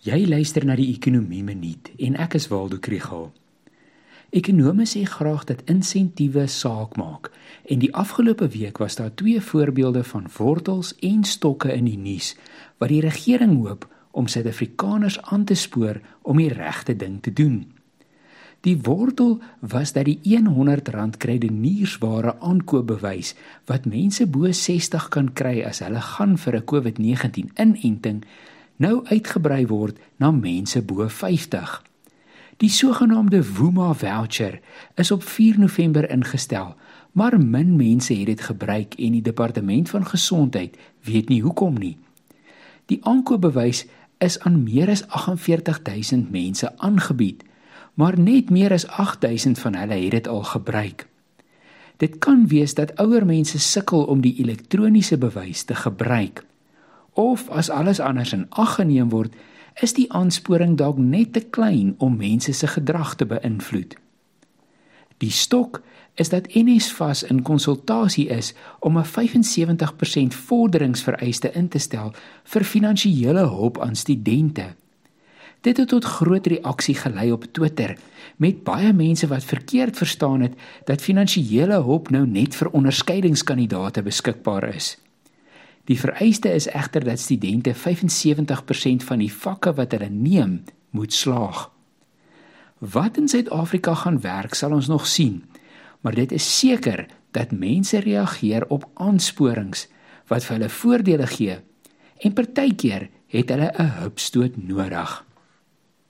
Jy luister na die Ekonomie Minuut en ek is Waldo Krügel. Ekonome sê graag dat insentiewe saak maak en die afgelope week was daar twee voorbeelde van wortels en stokke in die nuus wat die regering hoop om Suid-Afrikaners aan te spoor om die regte ding te doen. Die wortel was dat die R100 krydeniersware aankoopbewys wat mense bo 60 kan kry as hulle gaan vir 'n COVID-19 inenting nou uitgebrei word na mense bo 50. Die sogenaamde Woema voucher is op 4 November ingestel, maar min mense het dit gebruik en die departement van gesondheid weet nie hoekom nie. Die aankoopbewys is aan meer as 48000 mense aangebied, maar net meer as 8000 van hulle het dit al gebruik. Dit kan wees dat ouer mense sukkel om die elektroniese bewys te gebruik of as alles anders in ag geneem word, is die aansporing dalk net te klein om mense se gedrag te beïnvloed. Die stok is dat NSFAS in konsultasie is om 'n 75% vorderingsvereiste in te stel vir finansiële hulp aan studente. Dit het tot groot reaksie gelei op Twitter met baie mense wat verkeerd verstaan het dat finansiële hulp nou net vir onderskeidingskandidaate beskikbaar is. Die vereiste is egter dat studente 75% van die vakke wat hulle neem, moet slaag. Wat in Suid-Afrika gaan werk, sal ons nog sien. Maar dit is seker dat mense reageer op aansporings wat vir hulle voordele gee en partykeer het hulle 'n hupstoot nodig.